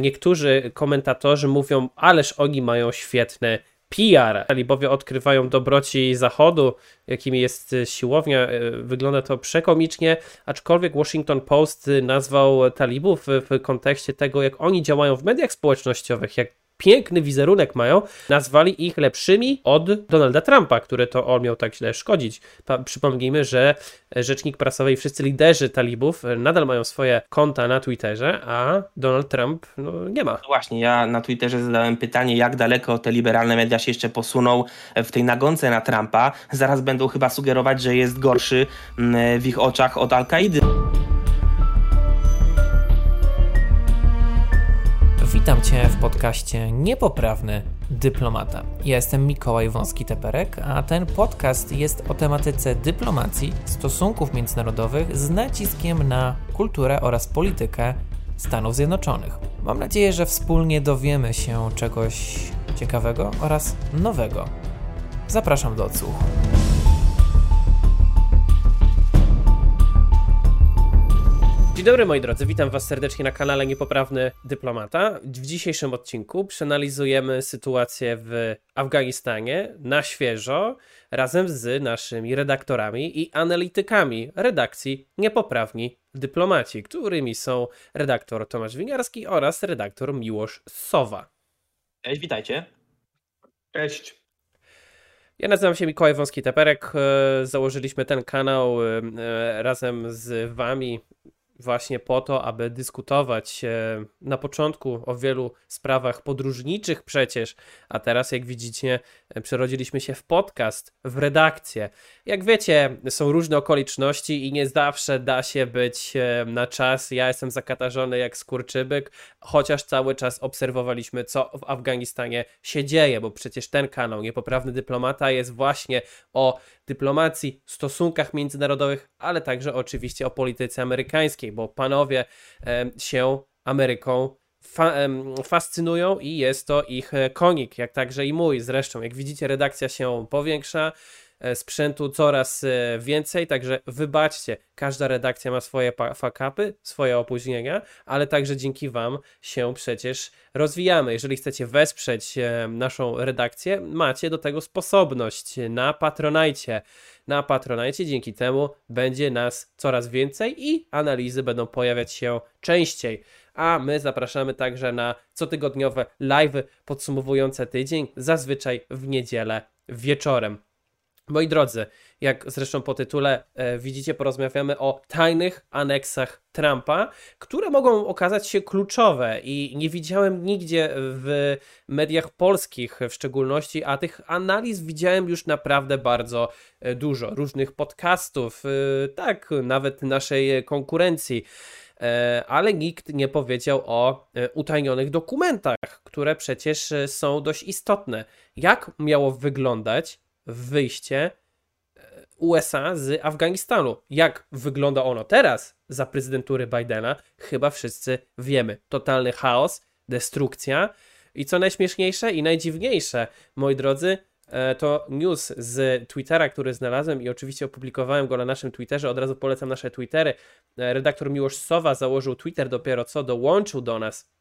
Niektórzy komentatorzy mówią, ależ oni mają świetne PR. Talibowie odkrywają dobroci Zachodu, jakimi jest siłownia. E, wygląda to przekomicznie, aczkolwiek Washington Post nazwał talibów w kontekście tego, jak oni działają w mediach społecznościowych, jak piękny wizerunek mają, nazwali ich lepszymi od Donalda Trumpa, który to on miał tak źle szkodzić. Pa przypomnijmy, że rzecznik prasowy i wszyscy liderzy talibów nadal mają swoje konta na Twitterze, a Donald Trump no, nie ma. No właśnie, ja na Twitterze zadałem pytanie, jak daleko te liberalne media się jeszcze posuną w tej nagonce na Trumpa. Zaraz będą chyba sugerować, że jest gorszy mm, w ich oczach od Al-Kaidy. Witam Cię w podcaście Niepoprawny Dyplomata. Ja jestem Mikołaj Wąski-Teperek, a ten podcast jest o tematyce dyplomacji, stosunków międzynarodowych z naciskiem na kulturę oraz politykę Stanów Zjednoczonych. Mam nadzieję, że wspólnie dowiemy się czegoś ciekawego oraz nowego. Zapraszam do odsłuchu. Dzień dobry moi drodzy, witam was serdecznie na kanale Niepoprawny Dyplomata. W dzisiejszym odcinku przeanalizujemy sytuację w Afganistanie na świeżo razem z naszymi redaktorami i analitykami redakcji Niepoprawni Dyplomaci, którymi są redaktor Tomasz Winiarski oraz redaktor Miłosz Sowa. Cześć, witajcie. Cześć. Ja nazywam się Mikołaj Wąski-Teperek. E, założyliśmy ten kanał e, e, razem z wami właśnie po to, aby dyskutować na początku o wielu sprawach podróżniczych przecież, a teraz jak widzicie przerodziliśmy się w podcast, w redakcję. Jak wiecie, są różne okoliczności i nie zawsze da się być na czas. Ja jestem zakatarzony jak skurczybyk, chociaż cały czas obserwowaliśmy, co w Afganistanie się dzieje, bo przecież ten kanał Niepoprawny Dyplomata jest właśnie o dyplomacji, stosunkach międzynarodowych, ale także oczywiście o polityce amerykańskiej, bo panowie się Ameryką fa fascynują i jest to ich e, konik, jak także i mój zresztą. Jak widzicie, redakcja się powiększa. E, sprzętu coraz e, więcej, także wybaczcie, każda redakcja ma swoje fakapy, swoje opóźnienia, ale także dzięki Wam się przecież rozwijamy. Jeżeli chcecie wesprzeć naszą redakcję, macie do tego sposobność na Patronajcie. Na Patronajcie dzięki temu będzie nas coraz więcej i analizy będą pojawiać się częściej a my zapraszamy także na cotygodniowe live podsumowujące tydzień, zazwyczaj w niedzielę wieczorem. Moi drodzy, jak zresztą po tytule e, widzicie, porozmawiamy o tajnych aneksach Trumpa, które mogą okazać się kluczowe i nie widziałem nigdzie w mediach polskich w szczególności, a tych analiz widziałem już naprawdę bardzo e, dużo. Różnych podcastów, e, tak, nawet naszej konkurencji ale nikt nie powiedział o e, utajnionych dokumentach, które przecież e, są dość istotne. Jak miało wyglądać wyjście e, USA z Afganistanu. Jak wygląda ono teraz za prezydentury Bidena, chyba wszyscy wiemy. Totalny chaos, destrukcja i co najśmieszniejsze i najdziwniejsze, moi drodzy, e, to news z Twittera, który znalazłem i oczywiście opublikowałem go na naszym Twitterze. Od razu polecam nasze Twittery. E, redaktor Miłosz Sowa założył Twitter dopiero co dołączył do nas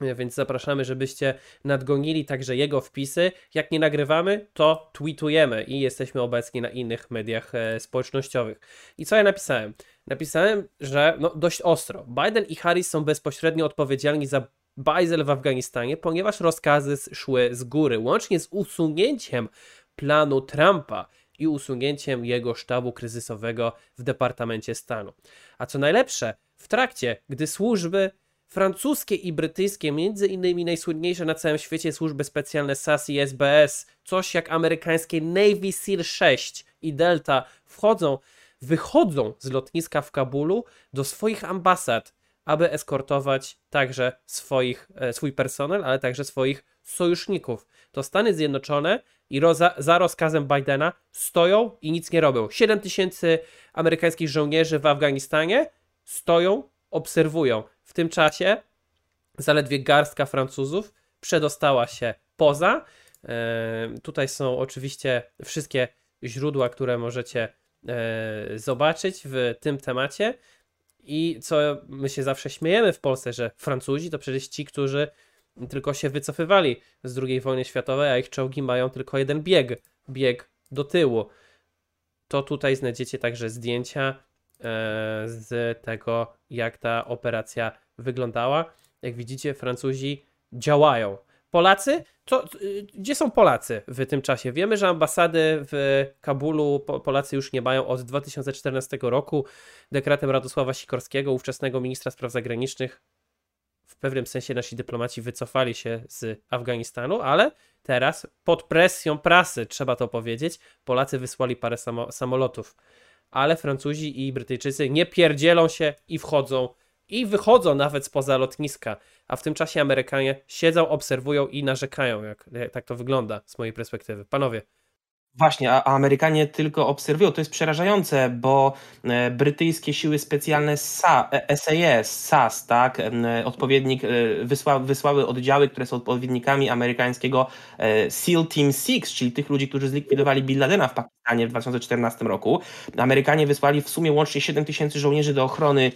więc zapraszamy, żebyście nadgonili także jego wpisy. Jak nie nagrywamy, to tweetujemy i jesteśmy obecni na innych mediach e, społecznościowych. I co ja napisałem? Napisałem, że no, dość ostro. Biden i Harris są bezpośrednio odpowiedzialni za bajzel w Afganistanie, ponieważ rozkazy szły z góry, łącznie z usunięciem planu Trumpa i usunięciem jego sztabu kryzysowego w Departamencie Stanu. A co najlepsze, w trakcie, gdy służby francuskie i brytyjskie, między innymi najsłynniejsze na całym świecie służby specjalne SAS i SBS, coś jak amerykańskie Navy SEAL 6 i Delta wchodzą, wychodzą z lotniska w Kabulu do swoich ambasad, aby eskortować także swoich, e, swój personel, ale także swoich sojuszników. To Stany Zjednoczone i roza, za rozkazem Bidena stoją i nic nie robią. 7 tysięcy amerykańskich żołnierzy w Afganistanie stoją, obserwują. W tym czasie zaledwie garstka Francuzów przedostała się poza. E, tutaj są oczywiście wszystkie źródła, które możecie e, zobaczyć w tym temacie. I co my się zawsze śmiejemy w Polsce, że Francuzi to przecież ci, którzy tylko się wycofywali z II wojny światowej, a ich czołgi mają tylko jeden bieg, bieg do tyłu. To tutaj znajdziecie także zdjęcia e, z tego, jak ta operacja wyglądała. Jak widzicie, Francuzi działają. Polacy? To, y, gdzie są Polacy w tym czasie? Wiemy, że ambasady w Kabulu Polacy już nie mają od 2014 roku. Dekretem Radosława Sikorskiego, ówczesnego ministra spraw zagranicznych, w pewnym sensie nasi dyplomaci wycofali się z Afganistanu, ale teraz pod presją prasy, trzeba to powiedzieć, Polacy wysłali parę samo samolotów. Ale Francuzi i Brytyjczycy nie pierdzielą się i wchodzą i wychodzą nawet spoza lotniska, a w tym czasie Amerykanie siedzą, obserwują i narzekają, jak, jak tak to wygląda z mojej perspektywy. Panowie. Właśnie, a Amerykanie tylko obserwują. To jest przerażające, bo e, brytyjskie siły specjalne SAS, e, SAS, tak, odpowiednik, e, wysła, wysłały oddziały, które są odpowiednikami amerykańskiego SEAL Team 6, czyli tych ludzi, którzy zlikwidowali Bin Ladena w Pakistanie w 2014 roku. Amerykanie wysłali w sumie łącznie 7 tysięcy żołnierzy do ochrony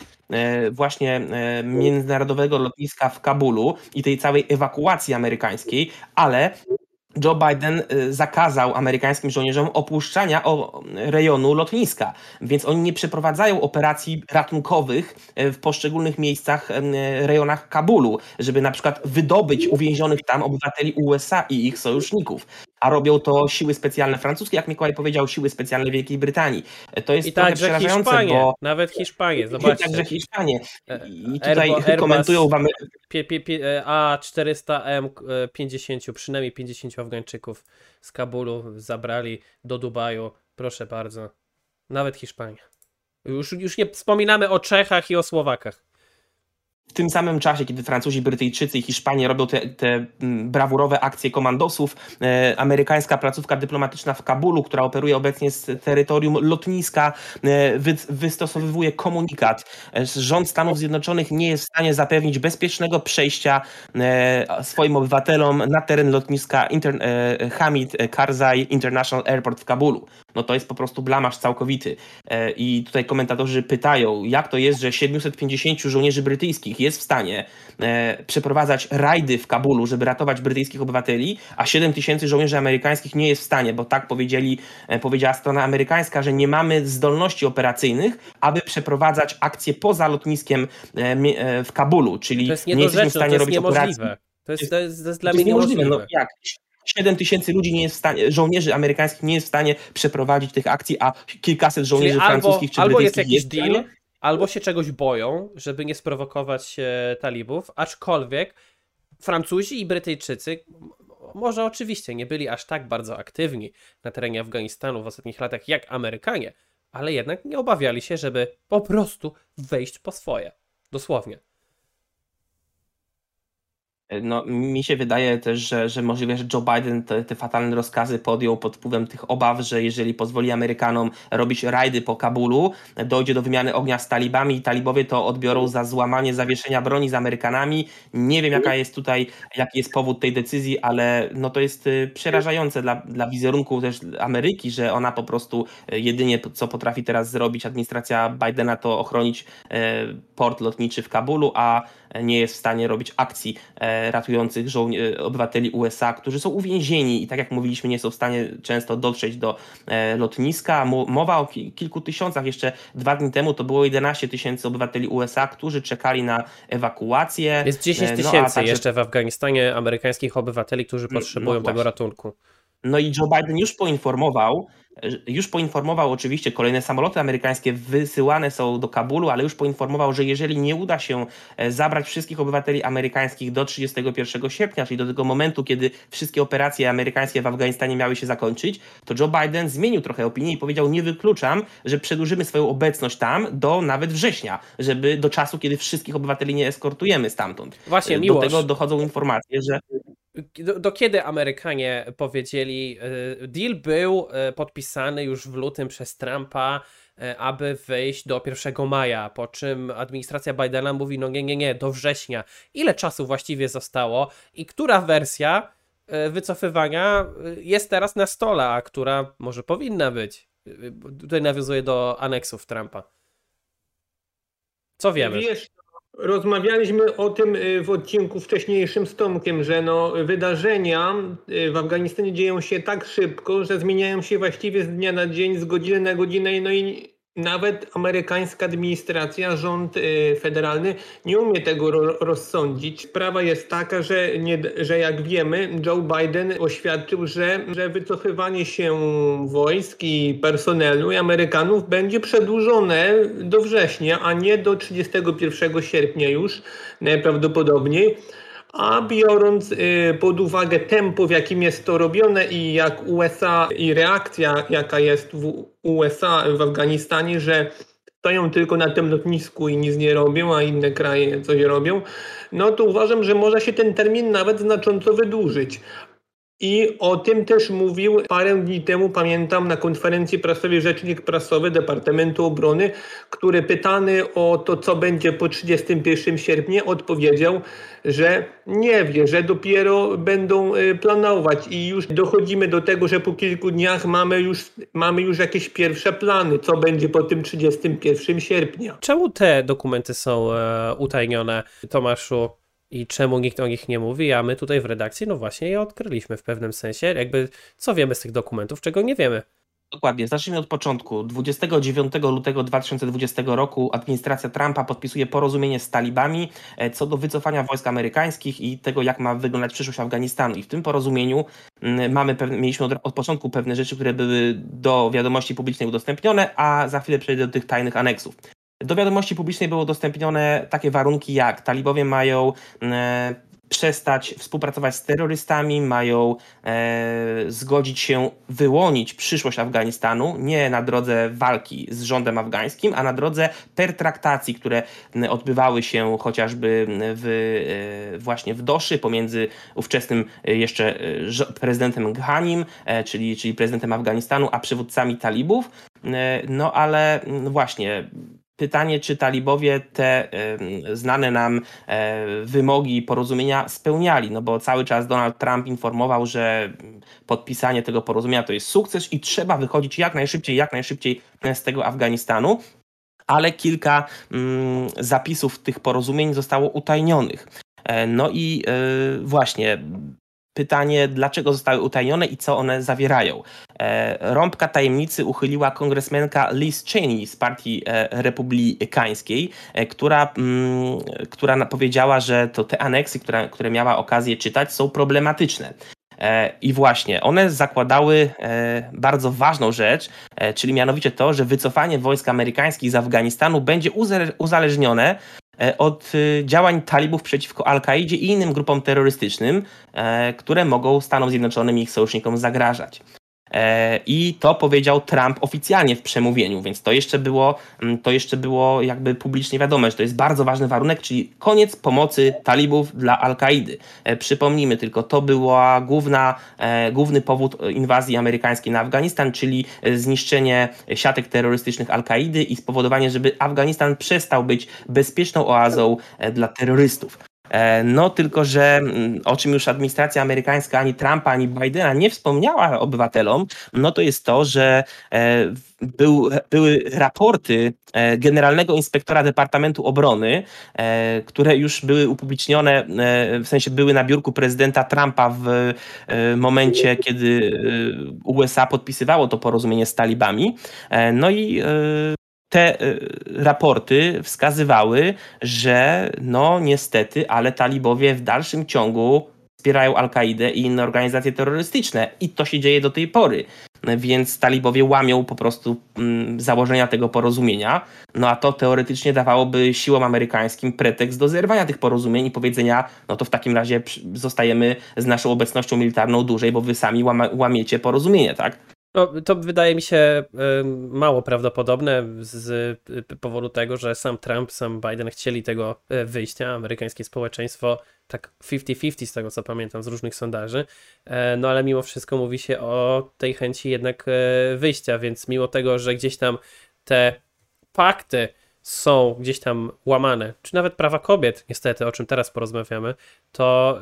właśnie międzynarodowego lotniska w Kabulu i tej całej ewakuacji amerykańskiej, ale Joe Biden y, zakazał amerykańskim żołnierzom opuszczania rejonu lotniska, więc oni nie przeprowadzają operacji ratunkowych y, w poszczególnych miejscach, y, rejonach Kabulu, żeby na przykład wydobyć uwięzionych tam obywateli USA i ich sojuszników a robią to siły specjalne francuskie, jak Mikołaj powiedział, siły specjalne Wielkiej Brytanii. To jest I trochę także przerażające, Hiszpanie, bo... nawet Hiszpanie, zobaczcie. Także Hiszpanie. I tutaj komentują wam... A400M 50, przynajmniej 50 Afgańczyków z Kabulu zabrali do Dubaju. Proszę bardzo. Nawet Hiszpania. Już, już nie wspominamy o Czechach i o Słowakach w tym samym czasie, kiedy Francuzi, Brytyjczycy i Hiszpanie robią te, te mm, brawurowe akcje komandosów, e, amerykańska placówka dyplomatyczna w Kabulu, która operuje obecnie z terytorium lotniska, e, wy, wystosowuje komunikat. E, rząd Stanów Zjednoczonych nie jest w stanie zapewnić bezpiecznego przejścia e, swoim obywatelom na teren lotniska Inter, e, Hamid Karzai International Airport w Kabulu. No to jest po prostu blamasz całkowity. E, I tutaj komentatorzy pytają, jak to jest, że 750 żołnierzy brytyjskich jest w stanie e, przeprowadzać rajdy w Kabulu, żeby ratować brytyjskich obywateli, a 7 tysięcy żołnierzy amerykańskich nie jest w stanie, bo tak powiedzieli, e, powiedziała strona amerykańska, że nie mamy zdolności operacyjnych, aby przeprowadzać akcje poza lotniskiem w Kabulu, czyli nie jesteśmy w stanie robić operacji. To jest, to jest, to jest dla mnie niemożliwe. No, jak? 7 tysięcy ludzi nie jest w stanie, żołnierzy amerykańskich nie jest w stanie przeprowadzić tych akcji, a kilkaset żołnierzy Czyli francuskich albo, czy albo jest jakiś jest deal, albo się czegoś boją, żeby nie sprowokować e, talibów, aczkolwiek Francuzi i Brytyjczycy może oczywiście nie byli aż tak bardzo aktywni na terenie Afganistanu w ostatnich latach jak Amerykanie, ale jednak nie obawiali się, żeby po prostu wejść po swoje. Dosłownie. No, mi się wydaje też, że, że możliwe, że Joe Biden te, te, fatalne rozkazy podjął pod wpływem tych obaw, że jeżeli pozwoli Amerykanom robić rajdy po Kabulu, dojdzie do wymiany ognia z talibami i talibowie to odbiorą za złamanie zawieszenia broni z Amerykanami. Nie wiem, jaka jest tutaj, jaki jest powód tej decyzji, ale no to jest y, przerażające dla, dla wizerunku też Ameryki, że ona po prostu y, jedynie co potrafi teraz zrobić administracja Bidena to ochronić y, port lotniczy w Kabulu, a nie jest w stanie robić akcji e, ratujących żołnierzy, obywateli USA, którzy są uwięzieni i tak jak mówiliśmy, nie są w stanie często dotrzeć do e, lotniska. Mowa o kilku tysiącach, jeszcze dwa dni temu to było 11 tysięcy obywateli USA, którzy czekali na ewakuację. Jest 10 e, no, tysięcy no, także... jeszcze w Afganistanie amerykańskich obywateli, którzy no, potrzebują no, tego ratunku. No i Joe Biden już poinformował, już poinformował oczywiście, kolejne samoloty amerykańskie wysyłane są do Kabulu, ale już poinformował, że jeżeli nie uda się e, zabrać wszystkich obywateli amerykańskich do 31 sierpnia, czyli do tego momentu, kiedy wszystkie operacje amerykańskie w Afganistanie miały się zakończyć, to Joe Biden zmienił trochę opinię i powiedział: Nie wykluczam, że przedłużymy swoją obecność tam do nawet września, żeby do czasu, kiedy wszystkich obywateli nie eskortujemy stamtąd. Właśnie, Do tego dochodzą informacje, że do, do, kiedy Amerykanie powiedzieli, e, deal był e, podpisany już w lutym przez Trumpa, e, aby wejść do 1 maja, po czym administracja Bidena mówi, no nie, nie, nie, do września. Ile czasu właściwie zostało i która wersja wycofywania jest teraz na stole, a która może powinna być? Tutaj nawiązuje do aneksów Trumpa. Co wiemy? Wiesz, rozmawialiśmy o tym y, w odcinku wcześniejszym z Tomkiem, że no, wydarzenia y, w Afganistanie dzieją się tak szybko, że zmieniają się właściwie z dnia na dzień, z godziny na godzinę. No i nawet amerykańska administracja, rząd y, federalny nie umie tego ro rozsądzić. Sprawa jest taka, że, nie, że jak wiemy, Joe Biden oświadczył, że, że wycofywanie się wojsk i personelu i Amerykanów będzie przedłużone do września, a nie do 31 sierpnia już najprawdopodobniej. A biorąc y, pod uwagę tempo, w jakim jest to robione i jak USA i reakcja, jaka jest w USA w Afganistanie, że stoją tylko na tym lotnisku i nic nie robią, a inne kraje coś robią, no to uważam, że może się ten termin nawet znacząco wydłużyć. I o tym też mówił parę dni temu, pamiętam, na konferencji prasowej rzecznik prasowy Departamentu Obrony, który pytany o to, co będzie po 31 sierpnia, odpowiedział, że nie wie, że dopiero będą y, planować i już dochodzimy do tego, że po kilku dniach mamy już, mamy już jakieś pierwsze plany, co będzie po tym 31 sierpnia. Czemu te dokumenty są e, utajnione, Tomaszu? I czemu nikt o nich nie mówi, a my tutaj w redakcji, no właśnie je odkryliśmy w pewnym sensie. Jakby, co wiemy z tych dokumentów, czego nie wiemy? Dokładnie, zacznijmy od początku. 29 lutego 2020 roku administracja Trumpa podpisuje porozumienie z talibami e, co do wycofania wojsk amerykańskich i tego, jak ma wyglądać przyszłość Afganistanu. I w tym porozumieniu mm, mamy mieliśmy od, od początku pewne rzeczy, które były do wiadomości publicznej udostępnione, a za chwilę przejdę do tych tajnych aneksów. Do wiadomości publicznej były udostępnione takie warunki, jak talibowie mają e, przestać współpracować z terrorystami, mają e, zgodzić się wyłonić przyszłość Afganistanu, nie na drodze walki z rządem afgańskim, a na drodze pertraktacji, które odbywały się chociażby w, e, właśnie w Doszy pomiędzy ówczesnym e, jeszcze e, prezydentem Ghanim, e, czyli, czyli prezydentem Afganistanu, a przywódcami talibów. No ale właśnie Pytanie, czy talibowie te znane nam e, wymogi porozumienia spełniali, no bo cały czas Donald Trump informował, że podpisanie tego porozumienia to jest sukces i trzeba wychodzić jak najszybciej, jak najszybciej z tego Afganistanu ale kilka mm, zapisów tych porozumień zostało utajnionych. E, no i e, właśnie pytanie, dlaczego zostały utajnione i co one zawierają. E, rąbka tajemnicy uchyliła kongresmenka Liz Cheney z Partii e, Republikańskiej, e, która, mm, która powiedziała, że to te aneksy, które, które miała okazję czytać, są problematyczne. I właśnie, one zakładały bardzo ważną rzecz, czyli mianowicie to, że wycofanie wojsk amerykańskich z Afganistanu będzie uzależnione od y, działań talibów przeciwko Al-Kaidzie i innym grupom terrorystycznym, e, które mogą Stanom Zjednoczonym i ich sojusznikom zagrażać. E, I to powiedział Trump oficjalnie w przemówieniu, więc to jeszcze było, mm, to jeszcze było jakby publicznie wiadome, że to jest bardzo ważny warunek, czyli koniec pomocy talibów dla Al-Kaidy. E, przypomnijmy tylko, to była główna, e, główny powód inwazji amerykańskiej na Afganistan, czyli zniszczenie siatek terrorystycznych Al-Kaidy i spowodowanie, żeby Afganistan przestał być bezpieczną oazą dla terrorystów. E, no tylko, że mm, o czym już administracja amerykańska ani Trumpa, ani Bidena nie wspomniała obywatelom, no to jest to, że e, był, były raporty e, Generalnego Inspektora Departamentu Obrony, które już były upublicznione, w sensie były na biurku prezydenta Trumpa w momencie, kiedy USA podpisywało to porozumienie z talibami. No i te y, raporty wskazywały, że no niestety, ale talibowie w dalszym ciągu wspierają Al-Kaidę i inne organizacje terrorystyczne i to się dzieje do tej pory. Więc talibowie łamią po prostu mm, założenia tego porozumienia, no a to teoretycznie dawałoby siłom amerykańskim pretekst do zerwania tych porozumień i powiedzenia, no to w takim razie zostajemy z naszą obecnością militarną dłużej, bo wy sami łamiecie porozumienie, tak? No, to wydaje mi się mało prawdopodobne z powodu tego, że sam Trump, sam Biden chcieli tego e, wyjścia. Amerykańskie społeczeństwo tak 50-50 z tego co pamiętam z różnych sondaży. E, no ale mimo wszystko mówi się o tej chęci jednak e, wyjścia, więc mimo tego, że gdzieś tam te pakty są gdzieś tam łamane, czy nawet prawa kobiet, niestety, o czym teraz porozmawiamy, to,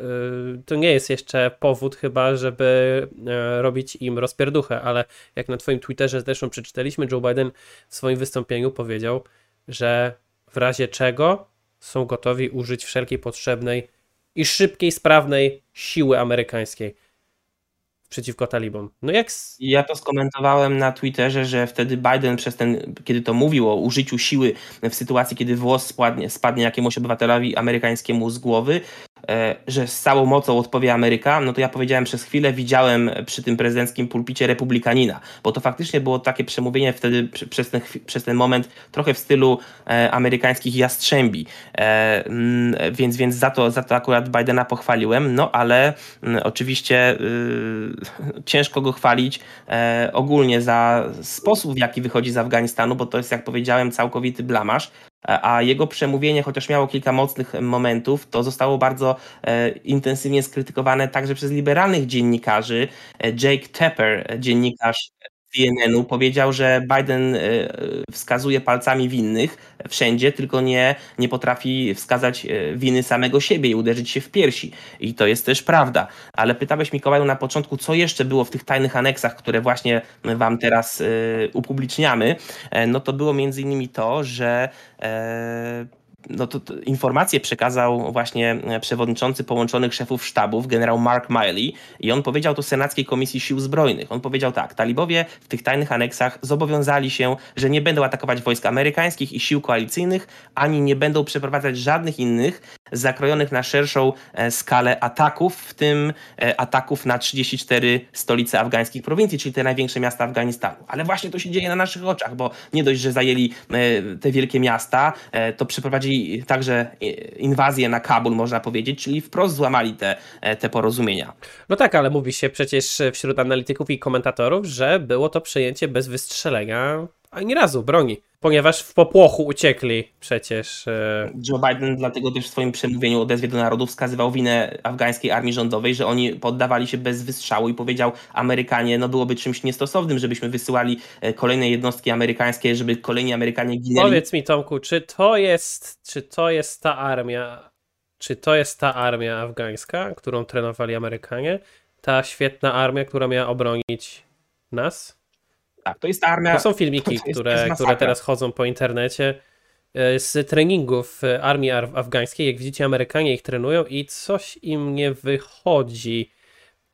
yy, to nie jest jeszcze powód chyba, żeby yy, robić im rozpierduchę, ale jak na twoim Twitterze zresztą przeczytaliśmy, Joe Biden w swoim wystąpieniu powiedział, że w razie czego są gotowi użyć wszelkiej potrzebnej i szybkiej, sprawnej siły amerykańskiej przeciwko talibom. No jak... Ja to skomentowałem na Twitterze, że wtedy Biden przez ten, kiedy to mówił o użyciu siły w sytuacji, kiedy włos spadnie, spadnie jakiemuś obywatelowi amerykańskiemu z głowy, że z całą mocą odpowie Ameryka, no to ja powiedziałem przez chwilę, widziałem przy tym prezydenckim pulpicie republikanina, bo to faktycznie było takie przemówienie wtedy przez ten, przez ten moment trochę w stylu e, amerykańskich jastrzębi, e, mm, więc, więc za, to, za to akurat Bidena pochwaliłem, no ale mm, oczywiście y, ciężko go chwalić e, ogólnie za sposób, w jaki wychodzi z Afganistanu, bo to jest, jak powiedziałem, całkowity blamasz, a jego przemówienie, chociaż miało kilka mocnych momentów, to zostało bardzo e, intensywnie skrytykowane także przez liberalnych dziennikarzy. E, Jake Tapper, dziennikarz CNN-u powiedział, że Biden e, wskazuje palcami winnych wszędzie, tylko nie, nie potrafi wskazać e, winy samego siebie i uderzyć się w piersi. I to jest też prawda. Ale pytałeś Mikołaju na początku, co jeszcze było w tych tajnych aneksach, które właśnie wam teraz e, upubliczniamy. No to było między innymi to, że no to, to informację przekazał właśnie e, przewodniczący połączonych szefów sztabów, generał Mark Miley i on powiedział to Senackiej Komisji Sił Zbrojnych. On powiedział tak, talibowie w tych tajnych aneksach zobowiązali się, że nie będą atakować wojsk amerykańskich i sił koalicyjnych, ani nie będą przeprowadzać żadnych innych zakrojonych na szerszą e, skalę ataków, w tym e, ataków na 34 stolice afgańskich prowincji, czyli te największe miasta Afganistanu. Ale właśnie to się dzieje na naszych oczach, bo nie dość, że zajęli te wielkie miasta, to przeprowadzili także inwazję na Kabul, można powiedzieć, czyli wprost złamali te, e, te porozumienia. No tak, ale mówi się przecież wśród analityków i komentatorów, że było to przejęcie bez wystrzelenia ani razu broni ponieważ w popłochu uciekli przecież. E, Joe Biden dlatego też w swoim przemówieniu odezwie do narodu wskazywał winę afgańskiej armii rządowej, że oni poddawali się bez wystrzału i powiedział Amerykanie, no byłoby czymś niestosownym, żebyśmy wysyłali e, kolejne jednostki amerykańskie, żeby kolejni Amerykanie ginęli. Powiedz mi Tomku, czy to jest, czy to jest ta armia, czy to jest ta armia afgańska, którą trenowali Amerykanie? Ta świetna armia, która miała obronić nas? Tak, to jest armia. To są filmiki, to jest, które, to które teraz chodzą po internecie e, z treningów armii afgańskiej. Jak widzicie, Amerykanie ich trenują i coś im nie wychodzi.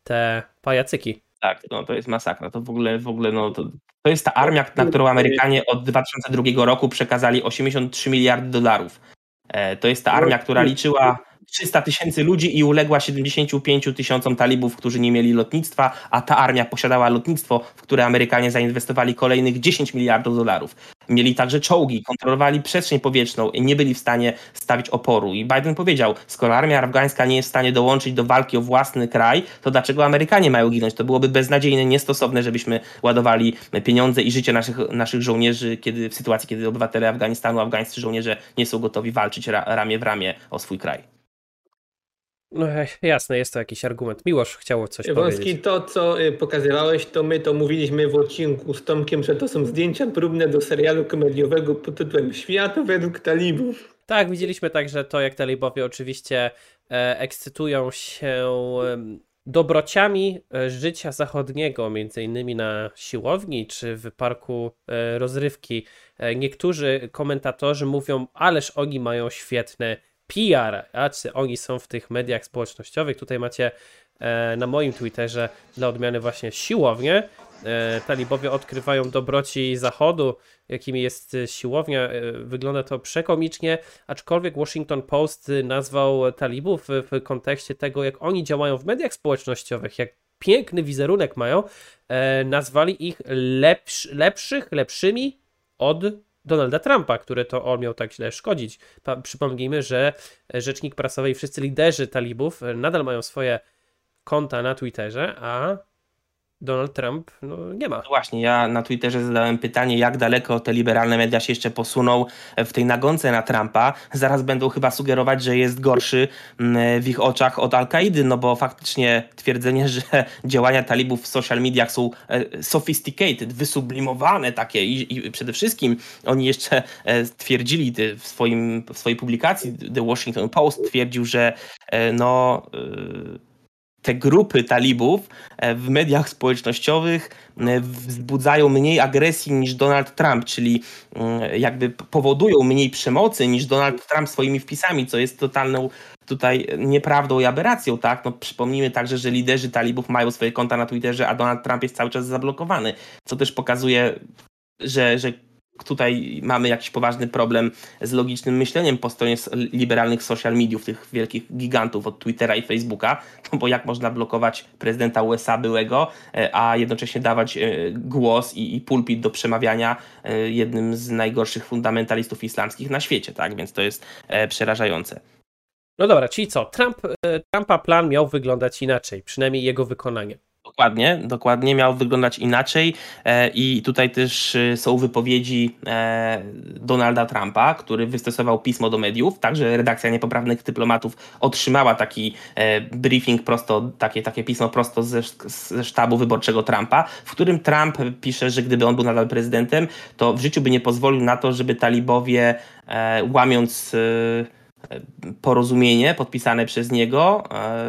Te pajacyki. Tak, no to jest masakra. To w ogóle, w ogóle no, to, to jest ta armia, na którą Amerykanie od 2002 roku przekazali 83 miliardy dolarów. E, to jest ta armia, która liczyła 300 tysięcy ludzi i uległa 75 tysiącom talibów, którzy nie mieli lotnictwa, a ta armia posiadała lotnictwo, w które Amerykanie zainwestowali kolejnych 10 miliardów dolarów. Mieli także czołgi, kontrolowali przestrzeń powietrzną i nie byli w stanie stawić oporu. I Biden powiedział, skoro armia afgańska nie jest w stanie dołączyć do walki o własny kraj, to dlaczego Amerykanie mają ginąć? To byłoby beznadziejne, niestosowne, żebyśmy ładowali pieniądze i życie naszych, naszych żołnierzy kiedy, w sytuacji, kiedy obywatele Afganistanu, afgańscy żołnierze nie są gotowi walczyć ramię w ramię o swój kraj. No jasne, jest to jakiś argument. Miłosz chciał coś Wąski, powiedzieć. to co y, pokazywałeś, to my to mówiliśmy w odcinku z Tomkiem, że to są zdjęcia próbne do serialu komediowego pod tytułem Świat według talibów. Tak, widzieliśmy także to, jak talibowie oczywiście e, ekscytują się dobrociami e, życia zachodniego, między innymi na siłowni czy w parku e, rozrywki. Niektórzy komentatorzy mówią, ależ oni mają świetne PR, a czy oni są w tych mediach społecznościowych. Tutaj macie e, na moim Twitterze dla odmiany właśnie siłownię. E, talibowie odkrywają dobroci Zachodu, jakimi jest siłownia. E, wygląda to przekomicznie, aczkolwiek Washington Post nazwał talibów w kontekście tego, jak oni działają w mediach społecznościowych, jak piękny wizerunek mają, nazwali ich lepsz, lepszych, lepszymi od Donalda Trumpa, który to on miał tak źle szkodzić. Pa, przypomnijmy, że rzecznik prasowy i wszyscy liderzy talibów nadal mają swoje konta na Twitterze, a Donald Trump no, nie ma. No właśnie, ja na Twitterze zadałem pytanie, jak daleko te liberalne media się jeszcze posuną w tej nagonce na Trumpa. Zaraz będą chyba sugerować, że jest gorszy mm, w ich oczach od Al-Kaidy, no bo faktycznie twierdzenie, że działania talibów w social mediach są e, sophisticated, wysublimowane takie i, i przede wszystkim oni jeszcze e, twierdzili w, swoim, w swojej publikacji The Washington Post twierdził, że e, no te grupy talibów w mediach społecznościowych wzbudzają mniej agresji niż Donald Trump, czyli mm, jakby powodują mniej przemocy niż Donald Trump swoimi wpisami, co jest totalną tutaj nieprawdą i aberracją, tak? No, przypomnijmy także, że liderzy talibów mają swoje konta na Twitterze, a Donald Trump jest cały czas zablokowany, co też pokazuje, że, że tutaj mamy jakiś poważny problem z logicznym myśleniem po stronie liberalnych social mediów, tych wielkich gigantów od Twittera i Facebooka, no bo jak można blokować prezydenta USA byłego, e, a jednocześnie dawać e, głos i, i pulpit do przemawiania e, jednym z najgorszych fundamentalistów islamskich na świecie, tak? Więc to jest przerażające. No dobra, czyli co? Trump, Trumpa plan miał wyglądać inaczej, przynajmniej jego wykonanie. Dokładnie, dokładnie miał wyglądać inaczej e, i tutaj też e, są wypowiedzi e, Donalda Trumpa, który wystosował pismo do mediów, także redakcja niepoprawnych dyplomatów otrzymała taki briefing prosto, takie, takie pismo prosto ze, ze sztabu wyborczego Trumpa, w którym Trump pisze, że gdyby on był nadal prezydentem, to w życiu by nie pozwolił na to, żeby talibowie łamiąc porozumienie podpisane przez niego e,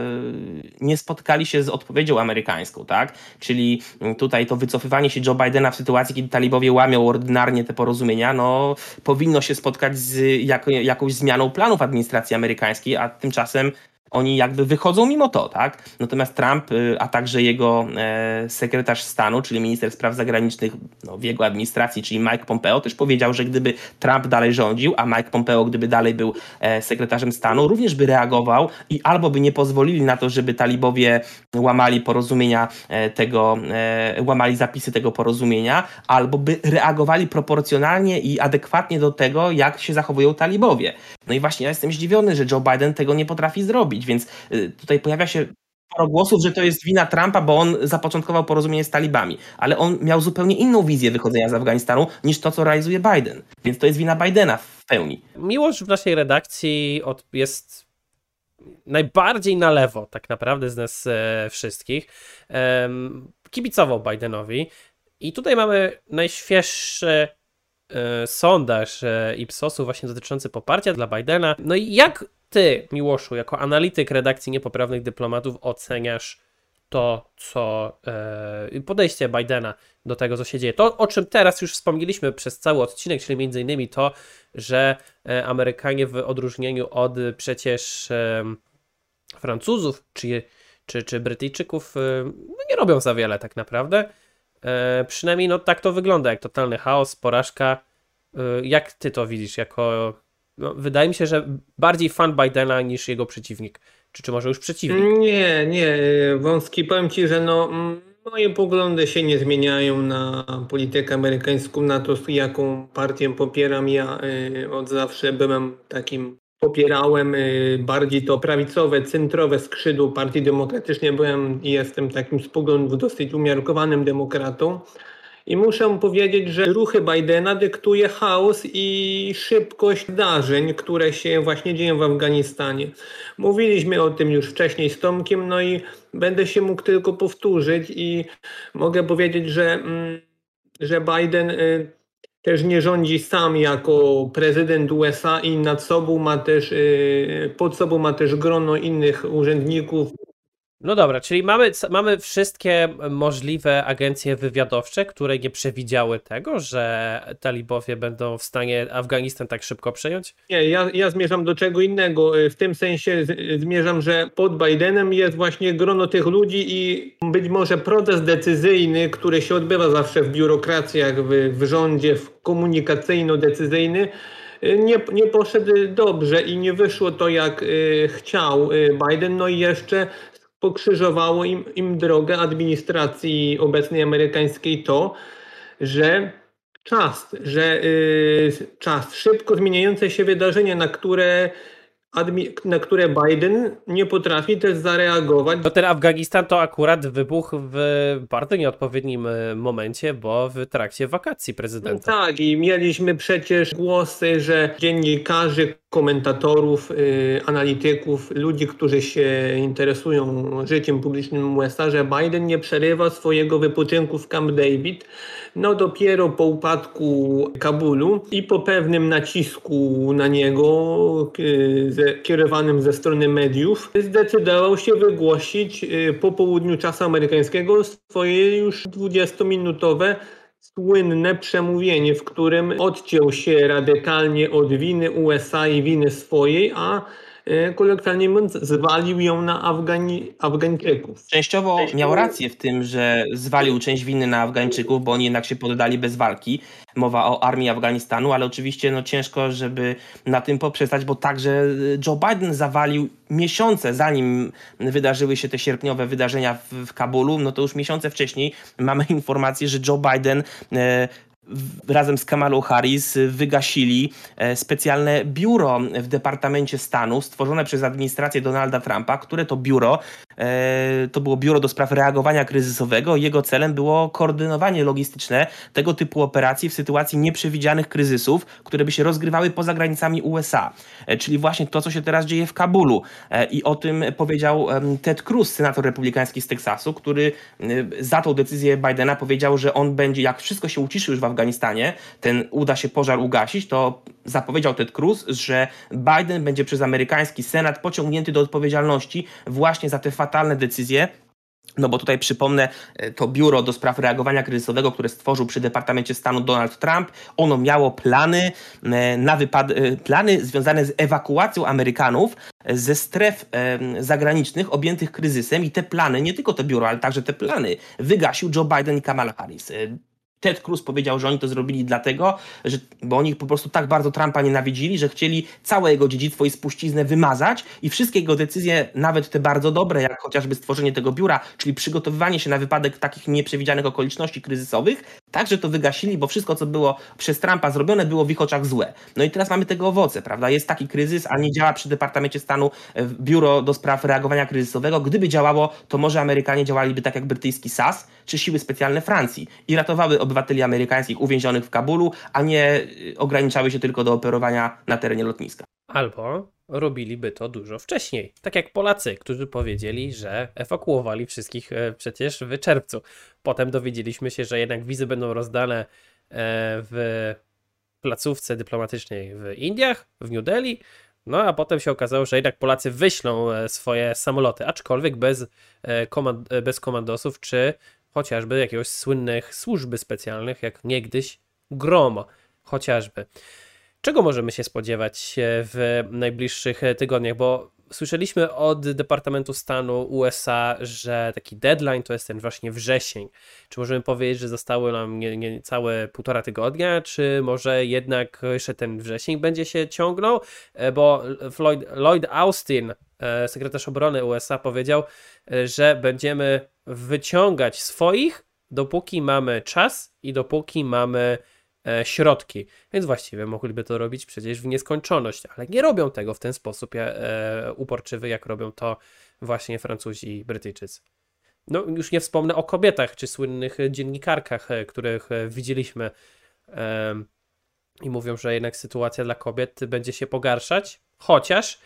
nie spotkali się z odpowiedzią amerykańską, tak? Czyli tutaj to wycofywanie się Joe Bidena w sytuacji, kiedy talibowie łamią ordynarnie te porozumienia, no powinno się spotkać z jakąś zmianą planów administracji amerykańskiej, a tymczasem oni jakby wychodzą mimo to, tak? Natomiast Trump, y, a także jego e, sekretarz stanu, czyli minister spraw zagranicznych no, w jego administracji, czyli Mike Pompeo, też powiedział, że gdyby Trump dalej rządził, a Mike Pompeo, gdyby dalej był e, sekretarzem stanu, również by reagował i albo by nie pozwolili na to, żeby talibowie łamali porozumienia e, tego, łamali zapisy tego porozumienia, albo by reagowali proporcjonalnie i adekwatnie do tego, jak się zachowują talibowie. No i właśnie ja jestem zdziwiony, że Joe Biden tego nie potrafi zrobić, więc y, tutaj pojawia się sporo głosów, że to jest wina Trumpa, bo on zapoczątkował porozumienie z talibami, ale on miał zupełnie inną wizję wychodzenia z Afganistanu niż to, co realizuje Biden. Więc to jest wina Bidena w pełni. Miłość w naszej redakcji jest najbardziej na lewo tak naprawdę z nas e, wszystkich. kibicował Bidenowi i tutaj mamy najświeższe E, sondaż e, Ipsosu właśnie dotyczący poparcia dla Bidena. No i jak ty, Miłoszu, jako analityk redakcji niepoprawnych dyplomatów oceniasz to, co e, podejście Bidena do tego, co się dzieje. To, o czym teraz już wspomnieliśmy przez cały odcinek, czyli między innymi to, że Amerykanie w odróżnieniu od przecież Francuzów czy, czy, czy Brytyjczyków no nie robią za wiele tak naprawdę. E, przynajmniej no tak to wygląda, jak totalny chaos, porażka. E, jak ty to widzisz? Jako, no, wydaje mi się, że bardziej fan Bidena niż jego przeciwnik. Czy, czy może już przeciwnik? Nie, nie. Wąski, powiem ci, że no, moje poglądy się nie zmieniają na politykę amerykańską, na to, jaką partię popieram. Ja y, od zawsze byłem takim popierałem y, bardziej to prawicowe, centrowe skrzydło Partii Demokratycznej. Byłem i jestem takim z poglądów dosyć umiarkowanym demokratą. I muszę powiedzieć, że ruchy Bidena dyktuje chaos i szybkość zdarzeń, które się właśnie dzieją w Afganistanie. Mówiliśmy o tym już wcześniej z Tomkiem, no i będę się mógł tylko powtórzyć i mogę powiedzieć, że, mm, że Biden y, też nie rządzi sam jako prezydent USA i nad sobą ma też, y, pod sobą ma też grono innych urzędników, no dobra, czyli mamy, mamy wszystkie możliwe agencje wywiadowcze, które nie przewidziały tego, że talibowie będą w stanie Afganistan tak szybko przejąć? Nie, ja, ja zmierzam do czego innego. W tym sensie zmierzam, że pod Bidenem jest właśnie grono tych ludzi i być może proces decyzyjny, który się odbywa zawsze w biurokracjach, w, w rządzie, w komunikacyjno-decyzyjny, nie, nie poszedł dobrze i nie wyszło to jak y, chciał y, Biden. No i jeszcze pokrzyżowało im, im drogę administracji obecnej amerykańskiej to, że czas, że y, czas, szybko zmieniające się wydarzenia, na które na które Biden nie potrafi też zareagować. No ten Afganistan to akurat wybuchł w bardzo nieodpowiednim y, momencie, bo w trakcie wakacji prezydenta. No tak, i mieliśmy przecież głosy, że dziennikarze, komentatorów, y, analityków, ludzi, którzy się interesują życiem publicznym USA, że Biden nie przerywa swojego wypoczynku w Camp David. No dopiero po upadku Kabulu i po pewnym nacisku na niego y, kierowanym ze strony mediów zdecydował się wygłosić y, po południu czasu amerykańskiego swoje już 20-minutowe słynne przemówienie, w którym odciął się radykalnie od winy USA i winy swojej, a e, kolokwialnie mówiąc, zwalił ją na Afgani Afgańczyków. Częściowo miał rację w tym, że zwalił część winy na Afgańczyków, bo oni jednak się poddali bez walki. Mowa o armii Afganistanu, ale oczywiście no, ciężko, żeby na tym poprzestać, bo także Joe Biden zawalił miesiące zanim wydarzyły się te sierpniowe wydarzenia w, w Kabulu, no to już miesiące wcześniej mamy informację, że Joe Biden e, razem z Kamalą Harris wygasili e, specjalne biuro w Departamencie Stanu stworzone przez administrację Donalda Trumpa, które to biuro e, to było biuro do spraw reagowania kryzysowego. Jego celem było koordynowanie logistyczne tego typu operacji w sytuacji nieprzewidzianych kryzysów, które by się rozgrywały poza granicami USA. E, czyli właśnie to, co się teraz dzieje w Kabulu. I o tym powiedział Ted Cruz, senator republikański z Teksasu, który za tą decyzję Bidena powiedział, że on będzie, jak wszystko się uciszy już w ten uda się pożar ugasić, to zapowiedział Ted Cruz, że Biden będzie przez amerykański Senat pociągnięty do odpowiedzialności właśnie za te fatalne decyzje, no bo tutaj przypomnę, e, to biuro do spraw reagowania kryzysowego, które stworzył przy Departamencie Stanu Donald Trump, ono miało plany e, na wypad e, plany związane z ewakuacją Amerykanów ze stref zagranicznych objętych kryzysem i te plany, nie tylko to biuro, ale także te plany wygasił Joe Biden i Kamala Harris. Ted Cruz powiedział, że oni to zrobili dlatego, że, bo oni po prostu tak bardzo Trumpa nienawidzili, że chcieli całe jego dziedzictwo i spuściznę wymazać i wszystkie jego decyzje, nawet te bardzo dobre, jak chociażby stworzenie tego biura, czyli przygotowywanie się na wypadek takich nieprzewidzianych okoliczności kryzysowych, także to wygasili, bo wszystko, co było przez Trumpa zrobione, było w ich oczach złe. No i teraz mamy tego owoce, prawda? Jest taki kryzys, a nie działa przy Departamencie Stanu e, biuro do spraw reagowania kryzysowego. Gdyby działało, to może Amerykanie działaliby tak jak brytyjski SAS czy siły specjalne Francji i ratowały obywateli amerykańskich uwięzionych w Kabulu, a nie y, ograniczały się tylko do operowania na terenie lotniska. Albo robiliby to dużo wcześniej. Tak jak Polacy, którzy powiedzieli, że ewakuowali wszystkich e, przecież w czerwcu. Potem dowiedzieliśmy się, że jednak wizy będą rozdane e, w placówce dyplomatycznej w Indiach, w New Delhi. No a potem się okazało, że jednak Polacy wyślą e, swoje samoloty, aczkolwiek bez, komand bez komandosów czy chociażby jakiegoś słynnych służby specjalnych, jak niegdyś GROM chociażby. Czego możemy się spodziewać w najbliższych tygodniach? Bo słyszeliśmy od Departamentu Stanu USA, że taki deadline to jest ten właśnie wrzesień. Czy możemy powiedzieć, że zostało nam nie, nie całe półtora tygodnia, czy może jednak jeszcze ten wrzesień będzie się ciągnął? Bo Floyd, Lloyd Austin, e, sekretarz obrony USA, powiedział, e, że będziemy wyciągać swoich, dopóki mamy czas i dopóki mamy e, środki. Więc właściwie mogliby to robić przecież w nieskończoność, ale nie robią tego w ten sposób e, uporczywy, jak robią to właśnie Francuzi i Brytyjczycy. No, już nie wspomnę o kobietach czy słynnych dziennikarkach, e, których e, widzieliśmy e, i mówią, że jednak sytuacja dla kobiet będzie się pogarszać, chociaż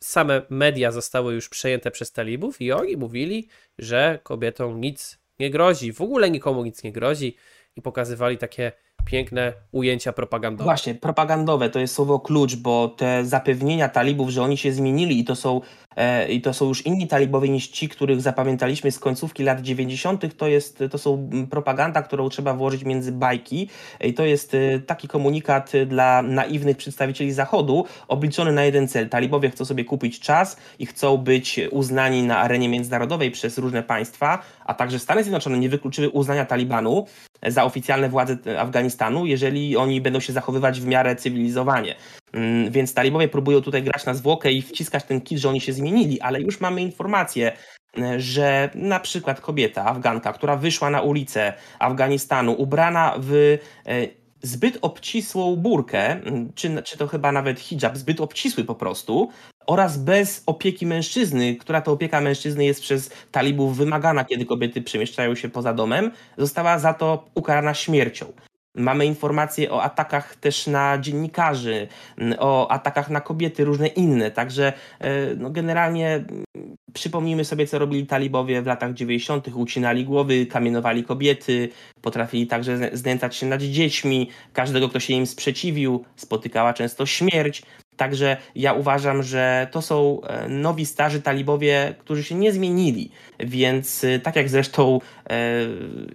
same media zostały już przejęte przez talibów i oni mówili, że kobietom nic nie grozi, w ogóle nikomu nic nie grozi i pokazywali takie piękne ujęcia propagandowe. Właśnie, propagandowe to jest słowo klucz, bo te zapewnienia talibów, że oni się zmienili i to są, e, i to są już inni talibowie niż ci, których zapamiętaliśmy z końcówki lat 90., to, jest, to są propaganda, którą trzeba włożyć między bajki i to jest e, taki komunikat dla naiwnych przedstawicieli Zachodu, obliczony na jeden cel. Talibowie chcą sobie kupić czas i chcą być uznani na arenie międzynarodowej przez różne państwa, a także Stany Zjednoczone nie wykluczyły uznania Talibanu za oficjalne władze Afganistanu, jeżeli oni będą się zachowywać w miarę cywilizowanie. Mm, więc talibowie próbują tutaj grać na zwłokę i wciskać ten kit, że oni się zmienili, ale już mamy informację, e, że na przykład kobieta, Afganka, która wyszła na ulicę Afganistanu, ubrana w e, zbyt obcisłą burkę, mm, czy, czy to chyba nawet hijab, zbyt obcisły po prostu, oraz bez opieki mężczyzny, która to opieka mężczyzny jest przez talibów wymagana, kiedy kobiety przemieszczają się poza domem, została za to ukarana śmiercią. Mamy informacje o atakach też na dziennikarzy, o atakach na kobiety, różne inne. Także e, no generalnie przypomnijmy sobie, co robili talibowie w latach 90., ucinali głowy, kamienowali kobiety, potrafili także znęcać się nad dziećmi. Każdego, kto się im sprzeciwił, spotykała często śmierć. Także ja uważam, że to są e, nowi starzy talibowie, którzy się nie zmienili. Więc e, tak jak zresztą e,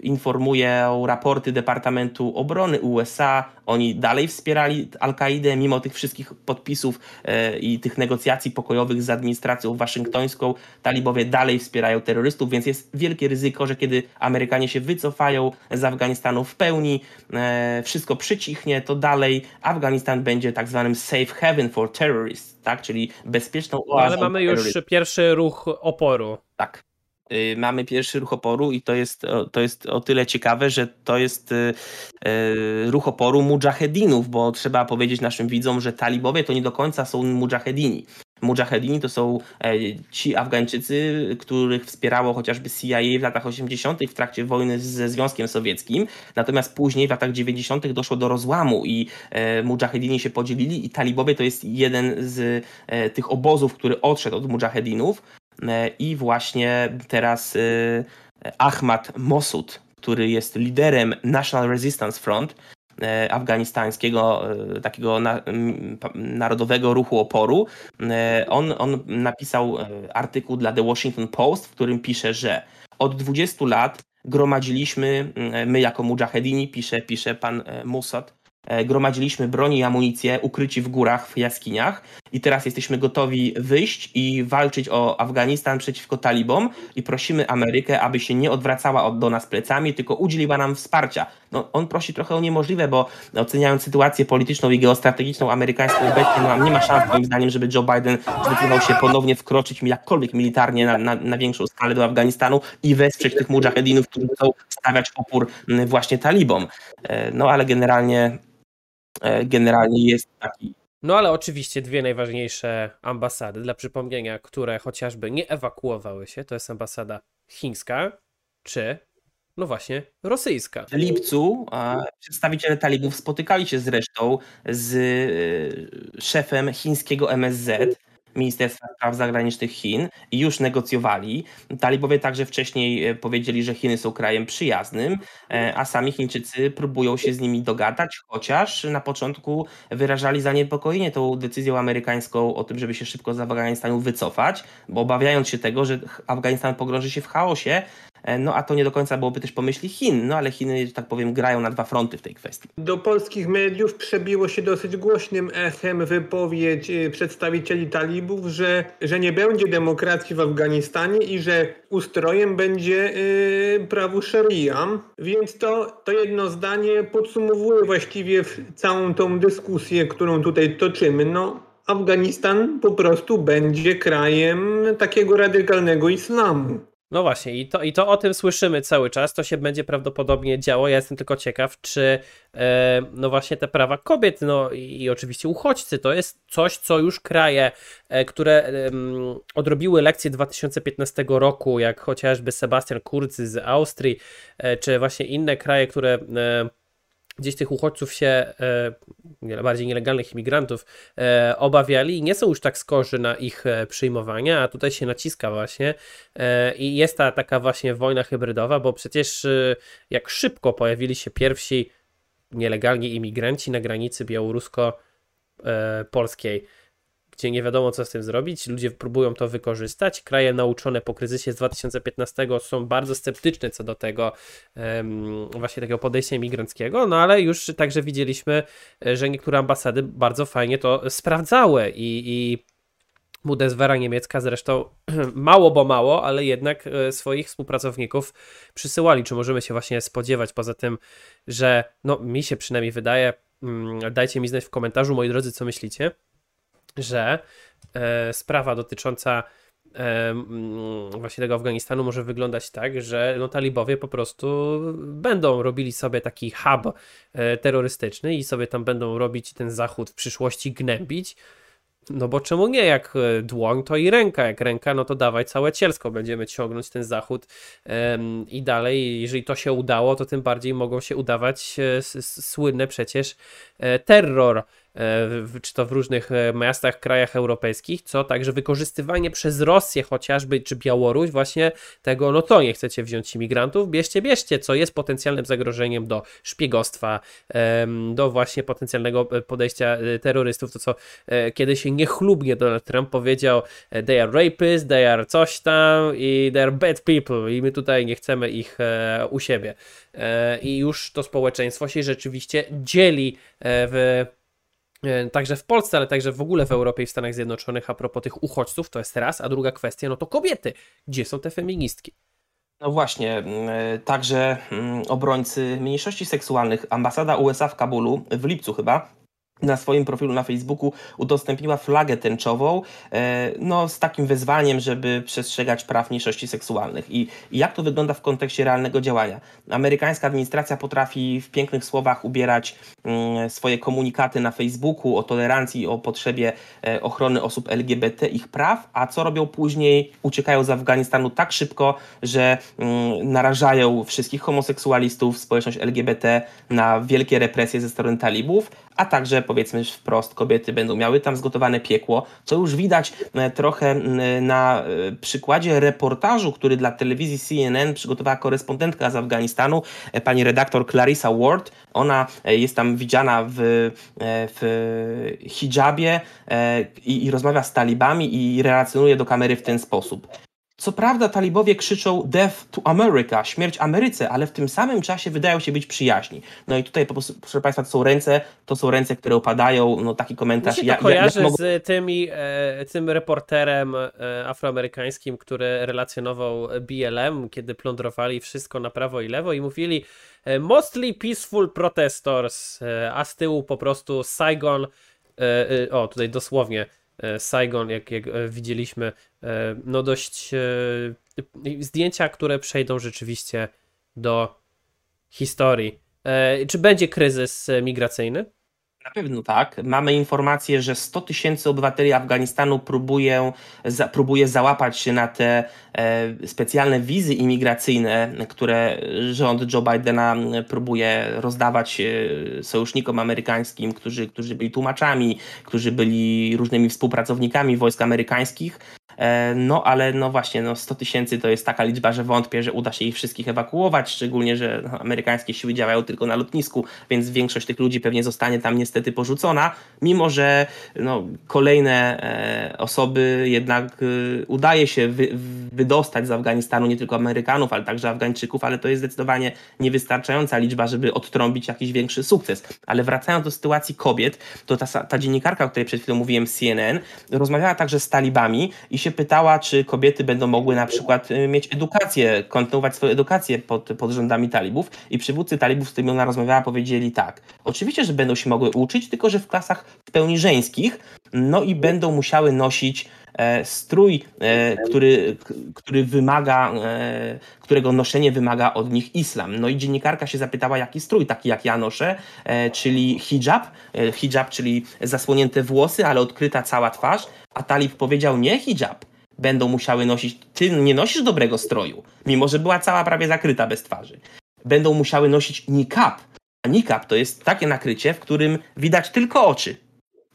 informują raporty Departamentu Obrony USA, oni dalej wspierali Al-Kaidę mimo tych wszystkich podpisów e, i tych negocjacji pokojowych z administracją waszyngtońską. Talibowie dalej wspierają terrorystów, więc jest wielkie ryzyko, że kiedy Amerykanie się wycofają z Afganistanu w pełni, e, wszystko przycichnie, to dalej Afganistan będzie tak zwanym safe haven for terrorists, tak? czyli bezpieczną oazą. No, ale mamy już pierwszy ruch oporu. Tak. Y, mamy pierwszy ruch oporu i to jest, to jest o tyle ciekawe, że to jest y, y, ruch oporu mujahedinów, bo trzeba powiedzieć naszym widzom, że talibowie to nie do końca są mujahedini. Mujahedini to są e, ci Afgańczycy, których wspierało chociażby CIA w latach 80. w trakcie wojny ze Związkiem Sowieckim. Natomiast później w latach 90. doszło do rozłamu i e, Mujahedini się podzielili i talibowie to jest jeden z e, tych obozów, który odszedł od Mujahedinów. I właśnie teraz Ahmad Mosud, który jest liderem National Resistance Front, afganistańskiego takiego narodowego ruchu oporu. On, on napisał artykuł dla The Washington Post, w którym pisze, że od 20 lat gromadziliśmy, my jako mujahedini, pisze, pisze pan Mossad, gromadziliśmy broń i amunicję ukryci w górach, w jaskiniach i teraz jesteśmy gotowi wyjść i walczyć o Afganistan przeciwko talibom i prosimy Amerykę, aby się nie odwracała od, do nas plecami, tylko udzieliła nam wsparcia. No, on prosi trochę o niemożliwe, bo oceniając sytuację polityczną i geostrategiczną amerykańską obecnie, no, nie ma szans moim zdaniem, żeby Joe Biden zdecydował się ponownie wkroczyć jakkolwiek militarnie na, na, na większą skalę do Afganistanu i wesprzeć tych mujahedinów, którzy chcą stawiać opór właśnie talibom. E, no ale generalnie e, generalnie jest taki no ale oczywiście dwie najważniejsze ambasady, dla przypomnienia, które chociażby nie ewakuowały się, to jest ambasada chińska, czy no właśnie rosyjska. W lipcu a, przedstawiciele talibów spotykali się zresztą z y, szefem chińskiego MSZ, Ministerstwa Spraw Zagranicznych Chin już negocjowali. Talibowie także wcześniej e, powiedzieli, że Chiny są krajem przyjaznym, e, a sami Chińczycy próbują się z nimi dogadać, chociaż na początku wyrażali zaniepokojenie tą decyzją amerykańską o tym, żeby się szybko z Afganistanu wycofać, bo obawiając się tego, że Afganistan pogrąży się w chaosie, no a to nie do końca byłoby też pomyśli Chin, no ale Chiny, że tak powiem, grają na dwa fronty w tej kwestii. Do polskich mediów przebiło się dosyć głośnym echem wypowiedź e, przedstawicieli talibów, że, że nie będzie demokracji w Afganistanie i że ustrojem będzie yy, prawo sharia. Więc to, to jedno zdanie podsumowuje właściwie całą tą dyskusję, którą tutaj toczymy. No, Afganistan po prostu będzie krajem takiego radykalnego islamu. No właśnie, i to, i to o tym słyszymy cały czas. To się będzie prawdopodobnie działo. Ja jestem tylko ciekaw, czy e, no właśnie te prawa kobiet, no i, i, oczywiście uchodźcy, to jest coś, co już kraje, e, które e, odrobiły lekcję 2015 roku, jak chociażby Sebastian Kurz z Austrii, e, czy właśnie inne kraje, które e, gdzieś tych uchodźców się, e, bardziej nielegalnych imigrantów, e, obawiali i nie są już tak skorzy na ich e, przyjmowanie, a tutaj się naciska właśnie i jest ta taka właśnie wojna hybrydowa, bo przecież jak szybko pojawili się pierwsi nielegalni imigranci na granicy białorusko-polskiej gdzie nie wiadomo, co z tym zrobić. Ludzie próbują to wykorzystać. Kraje nauczone po kryzysie z 2015 są bardzo sceptyczne co do tego właśnie takiego podejścia imigranckiego, no ale już także widzieliśmy, że niektóre ambasady bardzo fajnie to sprawdzały i, i Bundeswehra niemiecka zresztą mało, bo mało, ale jednak e, swoich współpracowników przysyłali. Czy możemy się właśnie spodziewać poza tym, że no mi się przynajmniej wydaje, mm, dajcie mi znać w komentarzu, moi drodzy, co myślicie, że e, sprawa dotycząca e, właśnie tego Afganistanu może wyglądać tak, że no, talibowie po prostu będą robili sobie taki hub e, terrorystyczny i sobie tam będą robić ten zachód w przyszłości gnębić. No bo czemu nie? Jak e, dłoń, to i ręka. Jak ręka, no to dawaj całe cielsko. Będziemy ciągnąć ten zachód i dalej. Jeżeli to się udało, to tym bardziej mogą się udawać e, słynne przecież e, terror czy to w różnych e, miastach, krajach europejskich, co także wykorzystywanie przez Rosję chociażby, czy Białoruś właśnie tego, no to nie chcecie wziąć imigrantów, bierzcie, bierzcie, co jest potencjalnym zagrożeniem do szpiegostwa, do właśnie potencjalnego e, podejścia terrorystów, to co kiedyś niechlubnie Donald Trump powiedział, they are rapists, they are coś tam i they are bad people i my tutaj nie chcemy ich u siebie. I już to społeczeństwo się rzeczywiście dzieli w E, także w Polsce, ale także w ogóle w Europie i w Stanach Zjednoczonych a propos tych uchodźców, to jest raz, a druga kwestia, no to kobiety. Gdzie są te feministki? No właśnie, mm, e, także mm, obrońcy mniejszości seksualnych, ambasada USA w Kabulu w lipcu chyba na swoim profilu na Facebooku udostępniła flagę tęczową, e, no z takim wezwaniem, żeby przestrzegać praw mniejszości seksualnych. I, I, jak to wygląda w kontekście realnego działania? Amerykańska administracja potrafi w pięknych słowach ubierać mm, swoje komunikaty na Facebooku o tolerancji, o potrzebie e, ochrony osób LGBT, ich praw, a co robią później? Uciekają z Afganistanu tak szybko, że mm, narażają wszystkich homoseksualistów, społeczność LGBT na wielkie represje ze strony talibów, a także powiedzmy wprost kobiety będą miały tam zgotowane piekło, co już widać e, trochę na e, przykładzie reportażu, który dla telewizji CNN przygotowała korespondentka z Afganistanu, e, pani redaktor Clarissa Ward. Ona jest tam widziana w, w hijabie i, i rozmawia z talibami i relacjonuje do kamery w ten sposób. Co prawda talibowie krzyczą Death to America, śmierć Ameryce, ale w tym samym czasie wydają się być przyjaźni. No i tutaj po prostu, proszę Państwa, to są ręce, to są ręce, które opadają, no taki komentarz. Mi się to kojarzy ja, z tymi, e, tym reporterem e, afroamerykańskim, który relacjonował BLM, kiedy plądrowali wszystko na prawo i lewo i mówili e, mostly peaceful protestors, e, a z tyłu po prostu Saigon, e, e, o tutaj dosłownie, Saigon, jak, jak e, widzieliśmy, e, no dość zdjęcia, które przejdą rzeczywiście do historii. Czy będzie kryzys migracyjny? Na pewno tak. Mamy informację, że 100 tysięcy obywateli Afganistanu próbuje, za, próbuje załapać się na te e, specjalne wizy imigracyjne, które rząd Joe Bidena próbuje rozdawać e, sojusznikom amerykańskim, którzy, którzy byli tłumaczami, którzy byli różnymi współpracownikami wojsk amerykańskich. E, no ale no właśnie, no 100 tysięcy to jest taka liczba, że wątpię, że uda się ich wszystkich ewakuować, szczególnie, że no, amerykańskie siły działają tylko na lotnisku, więc większość tych ludzi pewnie zostanie tam niestety porzucona, mimo że no, kolejne e, osoby jednak e, udaje się wy, wydostać z Afganistanu nie tylko Amerykanów, ale także Afgańczyków, ale to jest zdecydowanie niewystarczająca liczba, żeby odtrąbić jakiś większy sukces. Ale wracając do sytuacji kobiet, to ta, ta dziennikarka, o której przed chwilą mówiłem CNN, rozmawiała także z talibami i się pytała, czy kobiety będą mogły na przykład y, mieć edukację, kontynuować swoją edukację pod, pod rządami talibów i przywódcy talibów, z którymi ona rozmawiała, powiedzieli tak. Oczywiście, że będą się mogły uczyć, tylko że w klasach w pełni żeńskich, no i będą musiały nosić strój, e, który, który wymaga, e, którego noszenie wymaga od nich islam. No i dziennikarka się zapytała, jaki strój, taki jak ja noszę, e, czyli hijab, e, hijab, czyli zasłonięte włosy, ale odkryta cała twarz, a talib powiedział nie hijab, będą musiały nosić, ty nie nosisz dobrego stroju, mimo że była cała prawie zakryta bez twarzy. Będą musiały nosić niqab, a niqab to jest takie nakrycie, w którym widać tylko oczy.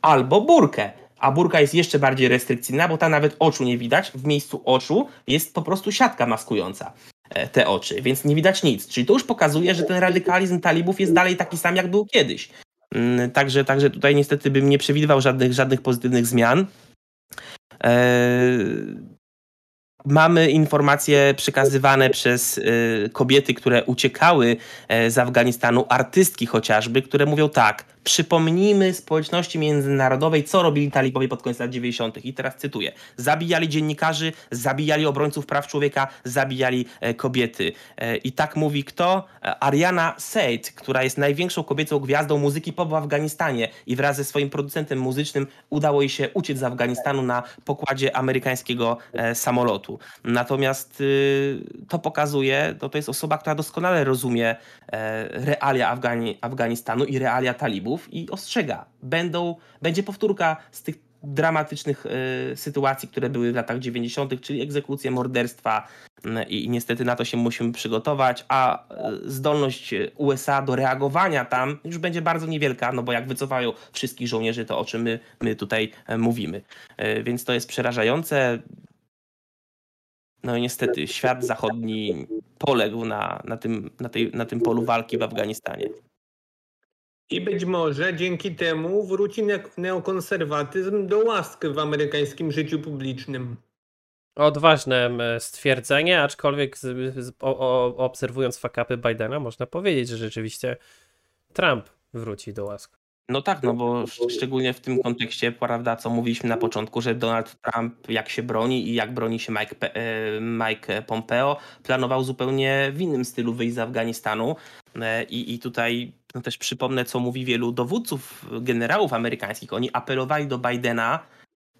Albo burkę, a burka jest jeszcze bardziej restrykcyjna, bo ta nawet oczu nie widać. W miejscu oczu jest po prostu siatka maskująca e, te oczy, więc nie widać nic. Czyli to już pokazuje, że ten radykalizm talibów jest dalej taki sam, jak był kiedyś. Mm, także, także tutaj niestety bym nie przewidywał żadnych, żadnych pozytywnych zmian. Eee, mamy informacje przekazywane przez y, kobiety, które uciekały e, z Afganistanu, artystki chociażby, które mówią tak: Przypomnijmy społeczności międzynarodowej, co robili talibowie pod koniec lat 90. I teraz cytuję: Zabijali dziennikarzy, zabijali obrońców praw człowieka, zabijali e, kobiety. E, I tak mówi kto? Ariana Said, która jest największą kobiecą gwiazdą muzyki pop w Afganistanie i wraz ze swoim producentem muzycznym udało jej się uciec z Afganistanu na pokładzie amerykańskiego samolotu. Natomiast y, to pokazuje, to, to jest osoba, która doskonale rozumie e, realia Afgani, Afganistanu i realia talibów i ostrzega, będą, będzie powtórka z tych dramatycznych y, sytuacji, które były w latach 90., czyli egzekucje, morderstwa y, i niestety na to się musimy przygotować, a y, zdolność USA do reagowania tam już będzie bardzo niewielka, no bo jak wycofają wszystkich żołnierzy, to o czym my, my tutaj mówimy. Więc to jest przerażające. No i niestety świat zachodni poległ na, na, tym, na, tej, na tym polu walki w Afganistanie. I być może dzięki temu wróci neokonserwatyzm do łask w amerykańskim życiu publicznym. Odważne stwierdzenie, aczkolwiek z, z, o, o, obserwując fakapy Bidena, można powiedzieć, że rzeczywiście Trump wróci do łask. No tak, no bo szczególnie w tym kontekście, prawda, co mówiliśmy na początku, że Donald Trump jak się broni i jak broni się Mike, e, Mike Pompeo, planował zupełnie w innym stylu wyjść z Afganistanu. E, I, i tutaj no też przypomnę, co mówi wielu dowódców, generałów amerykańskich. Oni apelowali do Bidena,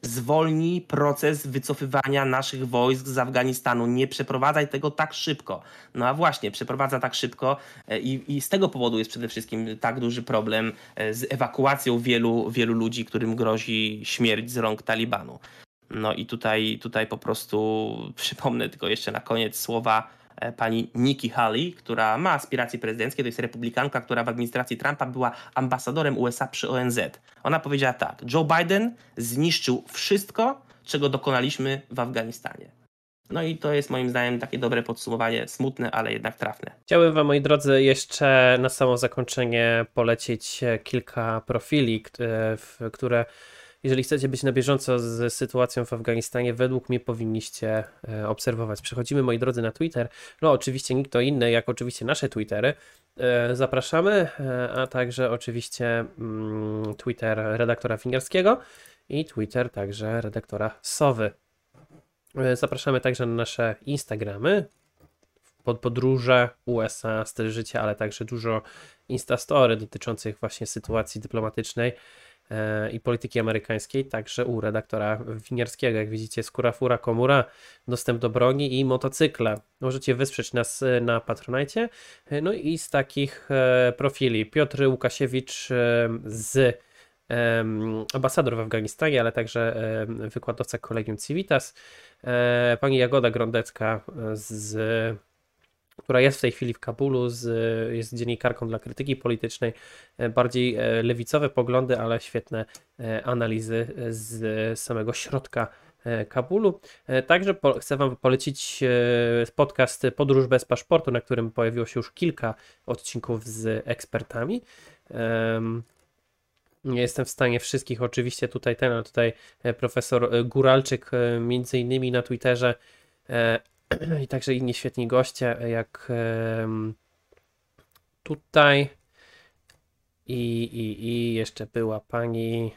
zwolnij proces wycofywania naszych wojsk z Afganistanu, nie przeprowadzaj tego tak szybko. No a właśnie, przeprowadza tak szybko e, i, i z tego powodu jest przede wszystkim tak duży problem e, z ewakuacją wielu, wielu ludzi, którym grozi śmierć z rąk Talibanu. No i tutaj, tutaj po prostu przypomnę tylko jeszcze na koniec słowa pani Nikki Haley, która ma aspiracje prezydenckie, to jest republikanka, która w administracji Trumpa była ambasadorem USA przy ONZ. Ona powiedziała tak: Joe Biden zniszczył wszystko, czego dokonaliśmy w Afganistanie. No i to jest moim zdaniem takie dobre podsumowanie, smutne, ale jednak trafne. Chciałbym Wam, moi drodzy, jeszcze na samo zakończenie polecić kilka profili, które jeżeli chcecie być na bieżąco z sytuacją w Afganistanie, według mnie powinniście e, obserwować. Przechodzimy, moi drodzy, na Twitter. No, oczywiście nikt to inny, jak oczywiście nasze Twittery. E, zapraszamy, e, a także oczywiście mm, Twitter redaktora Finierskiego i Twitter także redaktora Sowy. Zapraszamy także na nasze Instagramy, pod podróże USA, styl życia, ale także dużo Instastory dotyczących właśnie sytuacji dyplomatycznej. E, i polityki amerykańskiej, także u redaktora Winiarskiego. Jak widzicie, skóra fura komura, dostęp do broni i motocykle. Możecie wesprzeć nas e, na Patronite. E, no i z takich profili Piotr Łukasiewicz z ambasador w Afganistanie, ale także wykładowca Kolegium Civitas, pani Jagoda Grondecka z która jest w tej chwili w Kabulu, z, jest dziennikarką dla krytyki politycznej, e, bardziej e, lewicowe poglądy, ale świetne e, analizy z samego środka Kabulu. Także po, chcę Wam polecić podcast Podróż bez paszportu, na którym pojawiło się już kilka odcinków z ekspertami. Nie jestem w stanie wszystkich, oczywiście tutaj ten, ale tutaj profesor Guralczyk, między innymi na Twitterze, i także inni świetni goście, jak tutaj i, i, i jeszcze była pani,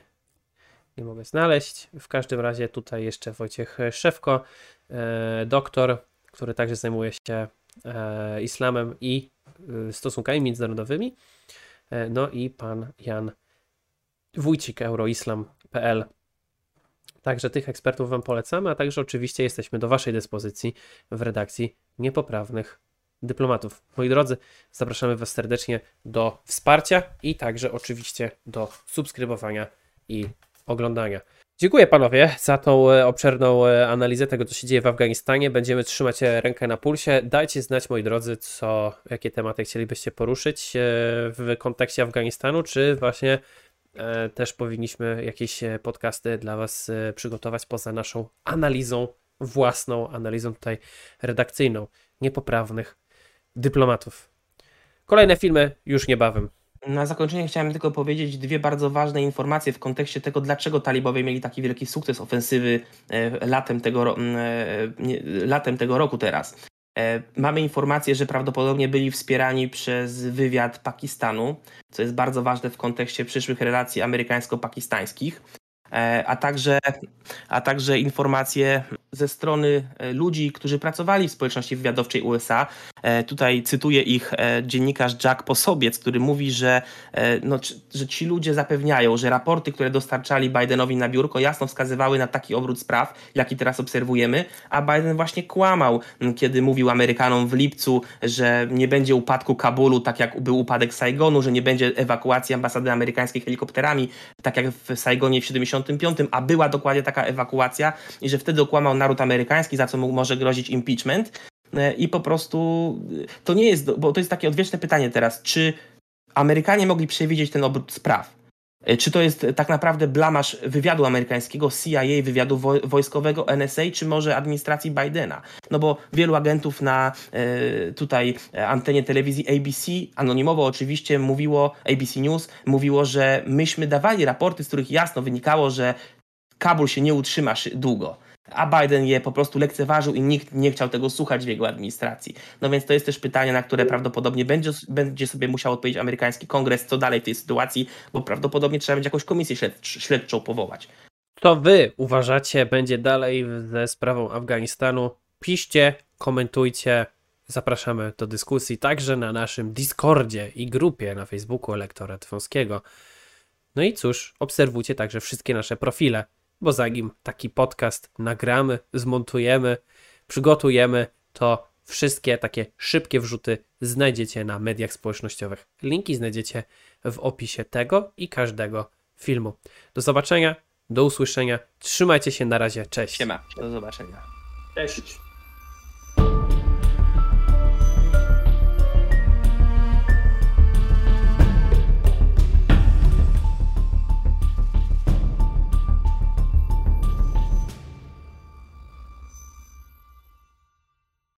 nie mogę znaleźć, w każdym razie tutaj jeszcze Wojciech Szewko, e, doktor, który także zajmuje się e, islamem i e, stosunkami międzynarodowymi, no i pan Jan Wójcik, euroislam.pl. Także tych ekspertów Wam polecamy, a także oczywiście jesteśmy do Waszej dyspozycji w redakcji Niepoprawnych Dyplomatów. Moi drodzy, zapraszamy Was serdecznie do wsparcia i także oczywiście do subskrybowania i oglądania. Dziękuję panowie za tą e, obszerną e, analizę tego, co się dzieje w Afganistanie. Będziemy trzymać e, rękę na pulsie. Dajcie znać, moi drodzy, co, jakie tematy chcielibyście poruszyć w kontekście Afganistanu, czy właśnie też powinniśmy jakieś e, podcasty dla Was e, przygotować poza naszą analizą własną, analizą tutaj redakcyjną niepoprawnych dyplomatów. Kolejne filmy już niebawem. Na zakończenie chciałem tylko powiedzieć dwie bardzo ważne informacje w kontekście tego, dlaczego talibowie mieli taki wielki sukces ofensywy latem tego, latem tego roku teraz. E, mamy informację, że prawdopodobnie byli wspierani przez wywiad Pakistanu, co jest bardzo ważne w kontekście przyszłych relacji amerykańsko-pakistańskich, e, a także, a także informacje ze strony e, ludzi, którzy pracowali w społeczności wywiadowczej USA. E, tutaj cytuję ich dziennikarz Jack Posobiec, który mówi, że, no, że ci ludzie zapewniają, że raporty, które dostarczali Bidenowi na biurko, jasno wskazywały na taki obrót spraw, jaki teraz obserwujemy, a Biden właśnie kłamał, kiedy mówił Amerykanom w lipcu, że nie będzie upadku Kabulu, tak jak był upadek Saigonu, że nie będzie ewakuacji ambasady amerykańskiej helikopterami, tak jak w Saigonie w 75, a była dokładnie taka ewakuacja i że wtedy okłamał naród amerykański, za co mu może grozić impeachment. E, I po prostu e, to nie jest, bo to jest takie odwieczne pytanie teraz, czy Amerykanie mogli przewidzieć ten obrót spraw? E, czy to jest tak naprawdę blamasz wywiadu amerykańskiego, CIA, wywiadu wojskowego, NSA, czy może administracji Bidena? No bo wielu agentów na tutaj antenie telewizji ABC, anonimowo oczywiście, mówiło, ABC News, mówiło, że myśmy dawali raporty, z których jasno wynikało, że Kabul się nie utrzyma długo. A Biden je po prostu lekceważył i nikt nie chciał tego słuchać w jego administracji. No więc to jest też pytanie, na które prawdopodobnie będzie, będzie sobie musiał odpowiedzieć amerykański kongres, co dalej w tej sytuacji, bo prawdopodobnie trzeba będzie jakąś komisję śledczą powołać. Co wy uważacie będzie dalej ze sprawą Afganistanu? Piszcie, komentujcie. Zapraszamy do dyskusji także na naszym Discordzie i grupie na Facebooku Elektorat Wąskiego. No i cóż, obserwujcie także wszystkie nasze profile bo zanim taki podcast nagramy, zmontujemy, przygotujemy, to wszystkie takie szybkie wrzuty znajdziecie na mediach społecznościowych. Linki znajdziecie w opisie tego i każdego filmu. Do zobaczenia, do usłyszenia. Trzymajcie się na razie. Cześć. Siema. Do zobaczenia. Cześć.